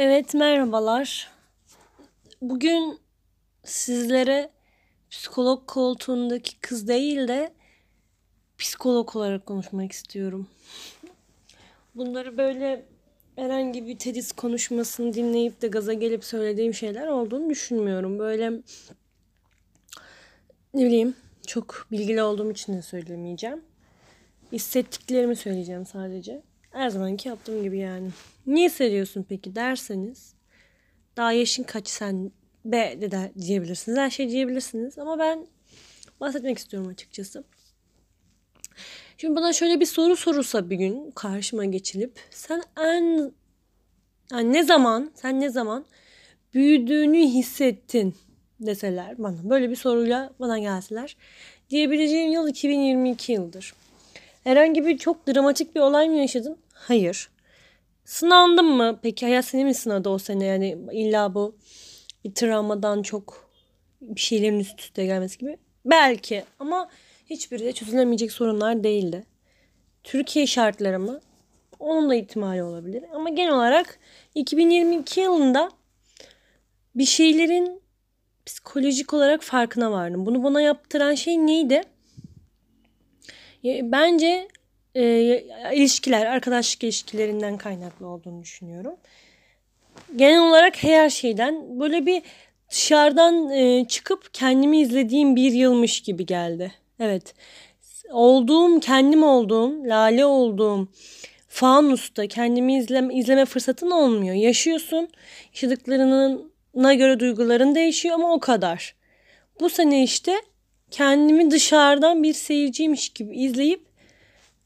Evet merhabalar. Bugün sizlere psikolog koltuğundaki kız değil de psikolog olarak konuşmak istiyorum. Bunları böyle herhangi bir tedis konuşmasını dinleyip de gaza gelip söylediğim şeyler olduğunu düşünmüyorum. Böyle ne bileyim çok bilgili olduğum için de söylemeyeceğim. Hissettiklerimi söyleyeceğim sadece. Her zamanki yaptığım gibi yani. Niye hissediyorsun peki derseniz daha yaşın kaç sen be de, de diyebilirsiniz. Her şey diyebilirsiniz ama ben bahsetmek istiyorum açıkçası. Şimdi bana şöyle bir soru sorulsa bir gün karşıma geçilip sen en yani ne zaman sen ne zaman büyüdüğünü hissettin deseler bana böyle bir soruyla bana gelseler diyebileceğim yıl 2022 yıldır. Herhangi bir çok dramatik bir olay mı yaşadın? Hayır. Sınandın mı? Peki hayat seni mi sınadı o sene? Yani illa bu bir travmadan çok bir şeylerin üst üste gelmesi gibi. Belki ama hiçbiri de çözülemeyecek sorunlar değildi. Türkiye şartları mı? Onun da ihtimali olabilir. Ama genel olarak 2022 yılında bir şeylerin psikolojik olarak farkına vardım. Bunu bana yaptıran şey neydi? Bence e, ilişkiler, arkadaşlık ilişkilerinden kaynaklı olduğunu düşünüyorum. Genel olarak her şeyden böyle bir dışarıdan e, çıkıp kendimi izlediğim bir yılmış gibi geldi. Evet. Olduğum, kendim olduğum, lale olduğum fanusta kendimi izleme, izleme fırsatın olmuyor. Yaşıyorsun. Yaşadıklarına göre duyguların değişiyor ama o kadar. Bu sene işte kendimi dışarıdan bir seyirciymiş gibi izleyip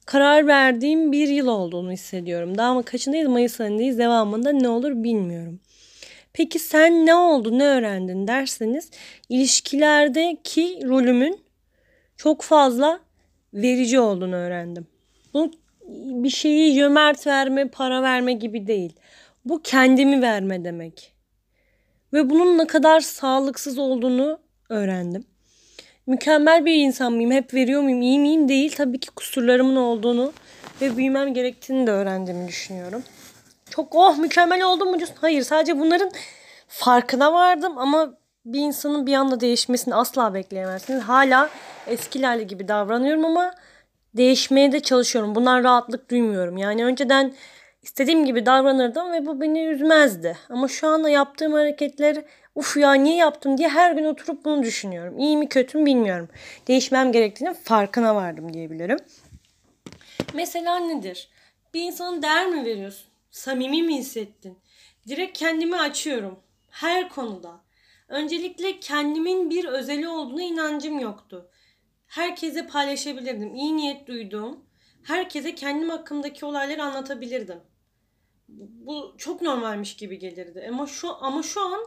karar verdiğim bir yıl olduğunu hissediyorum. Daha mı kaçındayız? Mayıs ayındayız. Devamında ne olur bilmiyorum. Peki sen ne oldu, ne öğrendin derseniz ilişkilerdeki rolümün çok fazla verici olduğunu öğrendim. Bu bir şeyi cömert verme, para verme gibi değil. Bu kendimi verme demek. Ve bunun ne kadar sağlıksız olduğunu öğrendim mükemmel bir insan mıyım? Hep veriyor muyum? İyi miyim? Değil. Tabii ki kusurlarımın olduğunu ve büyümem gerektiğini de öğrendiğimi düşünüyorum. Çok oh mükemmel oldum mu? Hayır sadece bunların farkına vardım ama bir insanın bir anda değişmesini asla bekleyemezsiniz. Hala eskilerle gibi davranıyorum ama değişmeye de çalışıyorum. Bundan rahatlık duymuyorum. Yani önceden istediğim gibi davranırdım ve bu beni üzmezdi. Ama şu anda yaptığım hareketler uf ya niye yaptım diye her gün oturup bunu düşünüyorum. İyi mi kötü mü bilmiyorum. Değişmem gerektiğini farkına vardım diyebilirim. Mesela nedir? Bir insanın değer mi veriyorsun? Samimi mi hissettin? Direkt kendimi açıyorum. Her konuda. Öncelikle kendimin bir özeli olduğuna inancım yoktu. Herkese paylaşabilirdim. İyi niyet duyduğum, herkese kendim hakkındaki olayları anlatabilirdim. Bu çok normalmiş gibi gelirdi. Ama şu ama şu an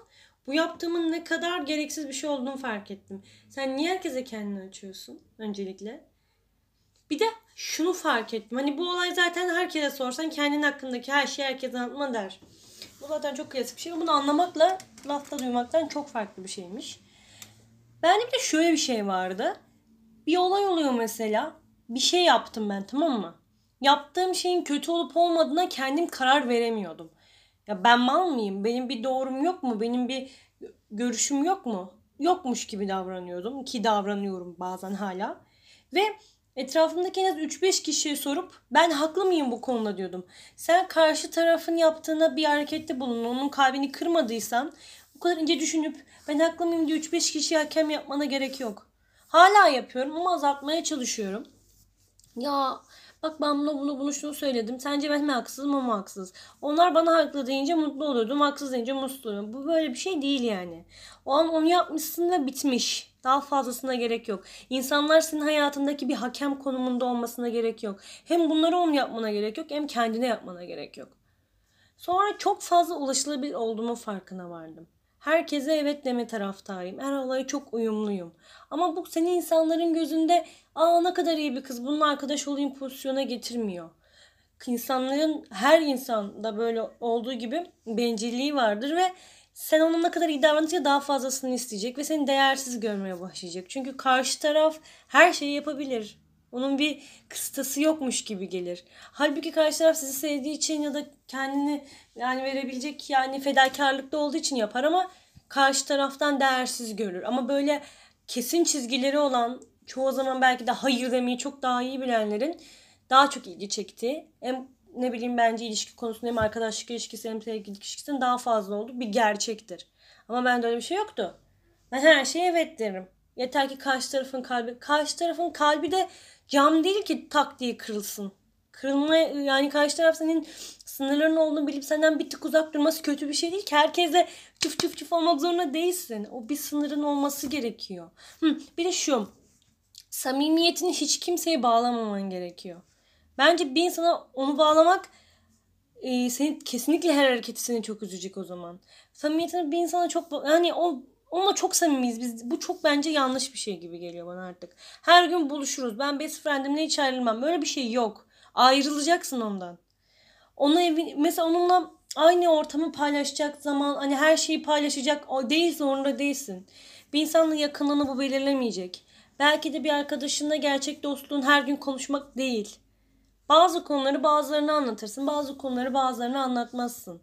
bu yaptığımın ne kadar gereksiz bir şey olduğunu fark ettim. Sen niye herkese kendini açıyorsun öncelikle? Bir de şunu fark ettim. Hani bu olay zaten herkese sorsan kendin hakkındaki her şeyi herkese anlatma der. Bu zaten çok klasik bir şey. Bunu anlamakla lafta duymaktan çok farklı bir şeymiş. Ben bir de şöyle bir şey vardı. Bir olay oluyor mesela. Bir şey yaptım ben tamam mı? Yaptığım şeyin kötü olup olmadığına kendim karar veremiyordum. Ya ben mal mıyım? Benim bir doğrum yok mu? Benim bir görüşüm yok mu? Yokmuş gibi davranıyordum ki davranıyorum bazen hala. Ve etrafımdaki en az 3-5 kişiye sorup ben haklı mıyım bu konuda diyordum. Sen karşı tarafın yaptığına bir harekette bulun. Onun kalbini kırmadıysan bu kadar ince düşünüp ben haklı mıyım diye 3-5 kişiye hakem yapmana gerek yok. Hala yapıyorum ama azaltmaya çalışıyorum. Ya Bak ben bunu bunu bunu şunu söyledim. Sence ben mi haksızım mu haksız? Onlar bana haklı deyince mutlu oluyordum. Haksız deyince mutlu oluyordum. Bu böyle bir şey değil yani. O an onu yapmışsın ve bitmiş. Daha fazlasına gerek yok. İnsanlar senin hayatındaki bir hakem konumunda olmasına gerek yok. Hem bunları onu yapmana gerek yok hem kendine yapmana gerek yok. Sonra çok fazla ulaşılabilir olduğumu farkına vardım. Herkese evet deme taraftarıyım. Her olaya çok uyumluyum. Ama bu seni insanların gözünde aa ne kadar iyi bir kız bunun arkadaş olayım pozisyona getirmiyor. İnsanların her insanda böyle olduğu gibi bencilliği vardır ve sen onun ne kadar iyi davranırsa daha fazlasını isteyecek ve seni değersiz görmeye başlayacak. Çünkü karşı taraf her şeyi yapabilir. Onun bir kıstası yokmuş gibi gelir. Halbuki karşı taraf sizi sevdiği için ya da kendini yani verebilecek yani fedakarlıkta olduğu için yapar ama karşı taraftan değersiz görür. Ama böyle kesin çizgileri olan çoğu zaman belki de hayır demeyi çok daha iyi bilenlerin daha çok ilgi çektiği hem ne bileyim bence ilişki konusunda hem arkadaşlık ilişkisi hem sevgililik ilişkisinin daha fazla olduğu bir gerçektir. Ama bende öyle bir şey yoktu. Ben her şeye evet derim. Yeter ki karşı tarafın kalbi. Karşı tarafın kalbi de cam değil ki tak diye kırılsın. Kırılma yani karşı taraf senin sınırların olduğunu bilip senden bir tık uzak durması kötü bir şey değil ki. Herkese çuf çuf çuf olmak zorunda değilsin. O bir sınırın olması gerekiyor. Hı, bir de şu. Samimiyetini hiç kimseye bağlamaman gerekiyor. Bence bir insana onu bağlamak e, seni kesinlikle her hareketi seni çok üzecek o zaman. Samimiyetini bir insana çok yani o Onunla çok samimiyiz biz. Bu çok bence yanlış bir şey gibi geliyor bana artık. Her gün buluşuruz. Ben best friendimle hiç ayrılmam. Böyle bir şey yok. Ayrılacaksın ondan. Ona evi, mesela onunla aynı ortamı paylaşacak zaman hani her şeyi paylaşacak o değil zorunda değilsin. Bir insanla yakınlığını bu belirlemeyecek. Belki de bir arkadaşınla gerçek dostluğun her gün konuşmak değil. Bazı konuları bazılarına anlatırsın. Bazı konuları bazılarına anlatmazsın.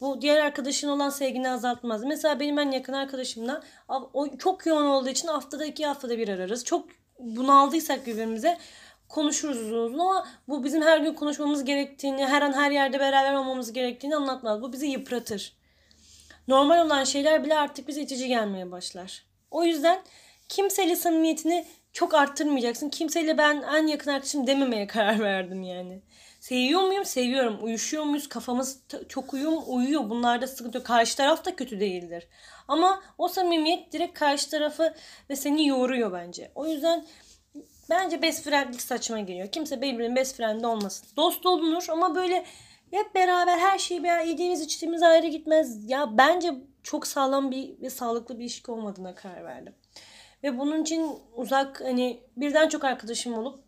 Bu diğer arkadaşın olan sevgini azaltmaz. Mesela benim en yakın arkadaşımla o çok yoğun olduğu için haftada iki haftada bir ararız. Çok bunaldıysak birbirimize konuşuruz uzun uzun ama bu bizim her gün konuşmamız gerektiğini, her an her yerde beraber olmamız gerektiğini anlatmaz. Bu bizi yıpratır. Normal olan şeyler bile artık bize itici gelmeye başlar. O yüzden kimseyle samimiyetini çok arttırmayacaksın. Kimseyle ben en yakın arkadaşım dememeye karar verdim yani. Seviyor muyum? Seviyorum. Uyuşuyor muyuz? Kafamız çok uyum uyuyor. Bunlarda sıkıntı yok. Karşı taraf da kötü değildir. Ama o samimiyet direkt karşı tarafı ve seni yoruyor bence. O yüzden bence best friendlik saçma geliyor. Kimse birbirinin best friend olmasın. Dost olunur ama böyle hep beraber her şeyi bir yediğimiz içtiğimiz ayrı gitmez. Ya bence çok sağlam bir ve sağlıklı bir ilişki olmadığına karar verdim. Ve bunun için uzak hani birden çok arkadaşım olup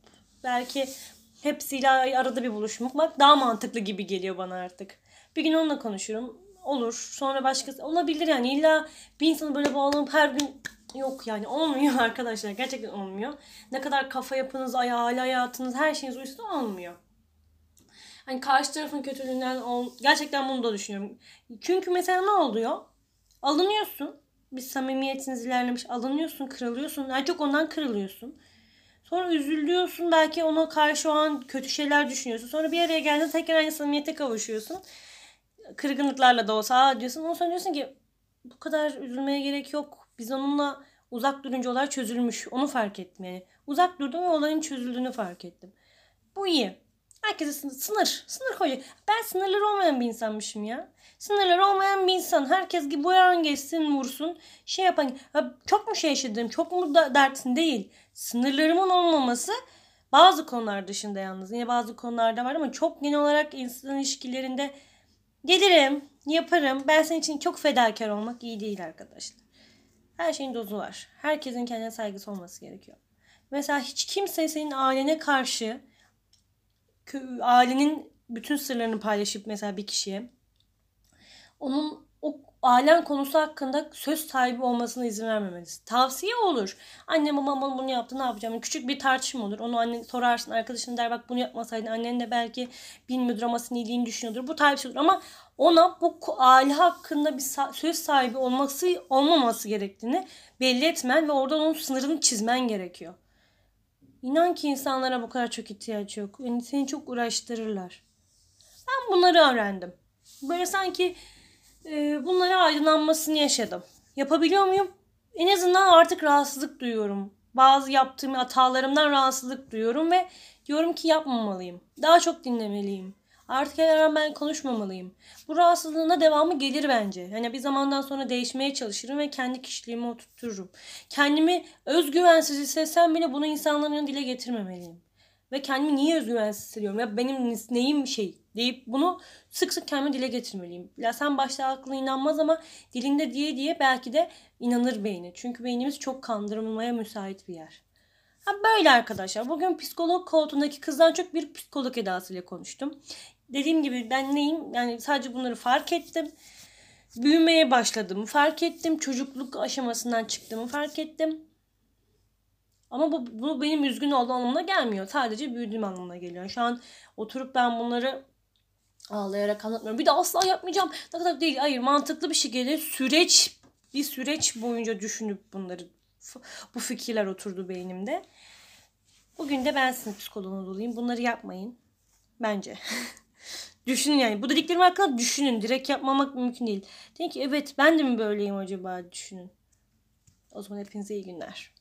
belki hepsiyle arada bir buluşmak daha mantıklı gibi geliyor bana artık. Bir gün onunla konuşurum. Olur. Sonra başkası olabilir yani illa bir insanı böyle bağlanıp her gün yok yani olmuyor arkadaşlar. Gerçekten olmuyor. Ne kadar kafa yapınız, hayali hayatınız, her şeyiniz uysa olmuyor. Hani karşı tarafın kötülüğünden ol, gerçekten bunu da düşünüyorum. Çünkü mesela ne oluyor? Alınıyorsun. Bir samimiyetiniz ilerlemiş. Alınıyorsun, kırılıyorsun. Yani çok ondan kırılıyorsun. Sonra üzülüyorsun belki ona karşı o an kötü şeyler düşünüyorsun. Sonra bir araya geldiğinde tekrar aynı samimiyete kavuşuyorsun. Kırgınlıklarla da olsa Aa diyorsun. Ondan sonra diyorsun ki bu kadar üzülmeye gerek yok. Biz onunla uzak durunca olay çözülmüş. Onu fark ettim yani. Uzak durdum ve olayın çözüldüğünü fark ettim. Bu iyi. Herkese sınır, sınır, sınır koyuyor. Ben sınırları olmayan bir insanmışım ya. Sınırları olmayan bir insan. Herkes gibi bu an geçsin, vursun. Şey yapan, çok mu şey yaşadım, çok mu da dersin değil. Sınırlarımın olmaması bazı konular dışında yalnız. Yine bazı konularda var ama çok genel olarak insan ilişkilerinde gelirim, yaparım. Ben senin için çok fedakar olmak iyi değil arkadaşlar. Her şeyin dozu var. Herkesin kendine saygısı olması gerekiyor. Mesela hiç kimse senin ailene karşı ailenin bütün sırlarını paylaşıp mesela bir kişiye onun o ailen konusu hakkında söz sahibi olmasına izin vermemelisin. Tavsiye olur. Annem babam bunu yaptı ne yapacağım? Küçük bir tartışma olur. Onu annen sorarsın. Arkadaşın der bak bunu yapmasaydın. Annen de belki bilmiyordur ama senin iyiliğini düşünüyordur. Bu tarz olur. Ama ona bu aile hakkında bir söz sahibi olması olmaması gerektiğini belli etmen ve orada onun sınırını çizmen gerekiyor. İnan ki insanlara bu kadar çok ihtiyaç yok. Yani seni çok uğraştırırlar. Ben bunları öğrendim. Böyle sanki e, bunlara aydınlanmasını yaşadım. Yapabiliyor muyum? En azından artık rahatsızlık duyuyorum. Bazı yaptığım hatalarımdan rahatsızlık duyuyorum ve diyorum ki yapmamalıyım. Daha çok dinlemeliyim. Artık her ben konuşmamalıyım. Bu rahatsızlığına devamı gelir bence. Yani bir zamandan sonra değişmeye çalışırım ve kendi kişiliğimi oturturum. Kendimi özgüvensiz hissetsem bile bunu insanların dile getirmemeliyim. Ve kendimi niye özgüvensiz hissediyorum? Ya benim neyim şey deyip bunu sık sık kendime dile getirmeliyim. Ya sen başta aklına inanmaz ama dilinde diye diye belki de inanır beyni. Çünkü beynimiz çok kandırılmaya müsait bir yer. Ha böyle arkadaşlar. Bugün psikolog koltuğundaki kızdan çok bir psikolog edasıyla konuştum. Dediğim gibi ben neyim? Yani sadece bunları fark ettim. Büyümeye başladım. Fark ettim. Çocukluk aşamasından çıktığımı fark ettim. Ama bu, bu benim üzgün olduğum anlamına gelmiyor. Sadece büyüdüğüm anlamına geliyor. Şu an oturup ben bunları ağlayarak anlatmıyorum. Bir de asla yapmayacağım. Ne kadar değil. Hayır mantıklı bir şekilde süreç bir süreç boyunca düşünüp bunları bu fikirler oturdu beynimde. Bugün de ben sizin psikoloğunuz olayım. Bunları yapmayın. Bence. düşünün yani. Bu dediklerim hakkında düşünün. Direkt yapmamak mümkün değil. Deyin ki evet ben de mi böyleyim acaba düşünün. O zaman hepinize iyi günler.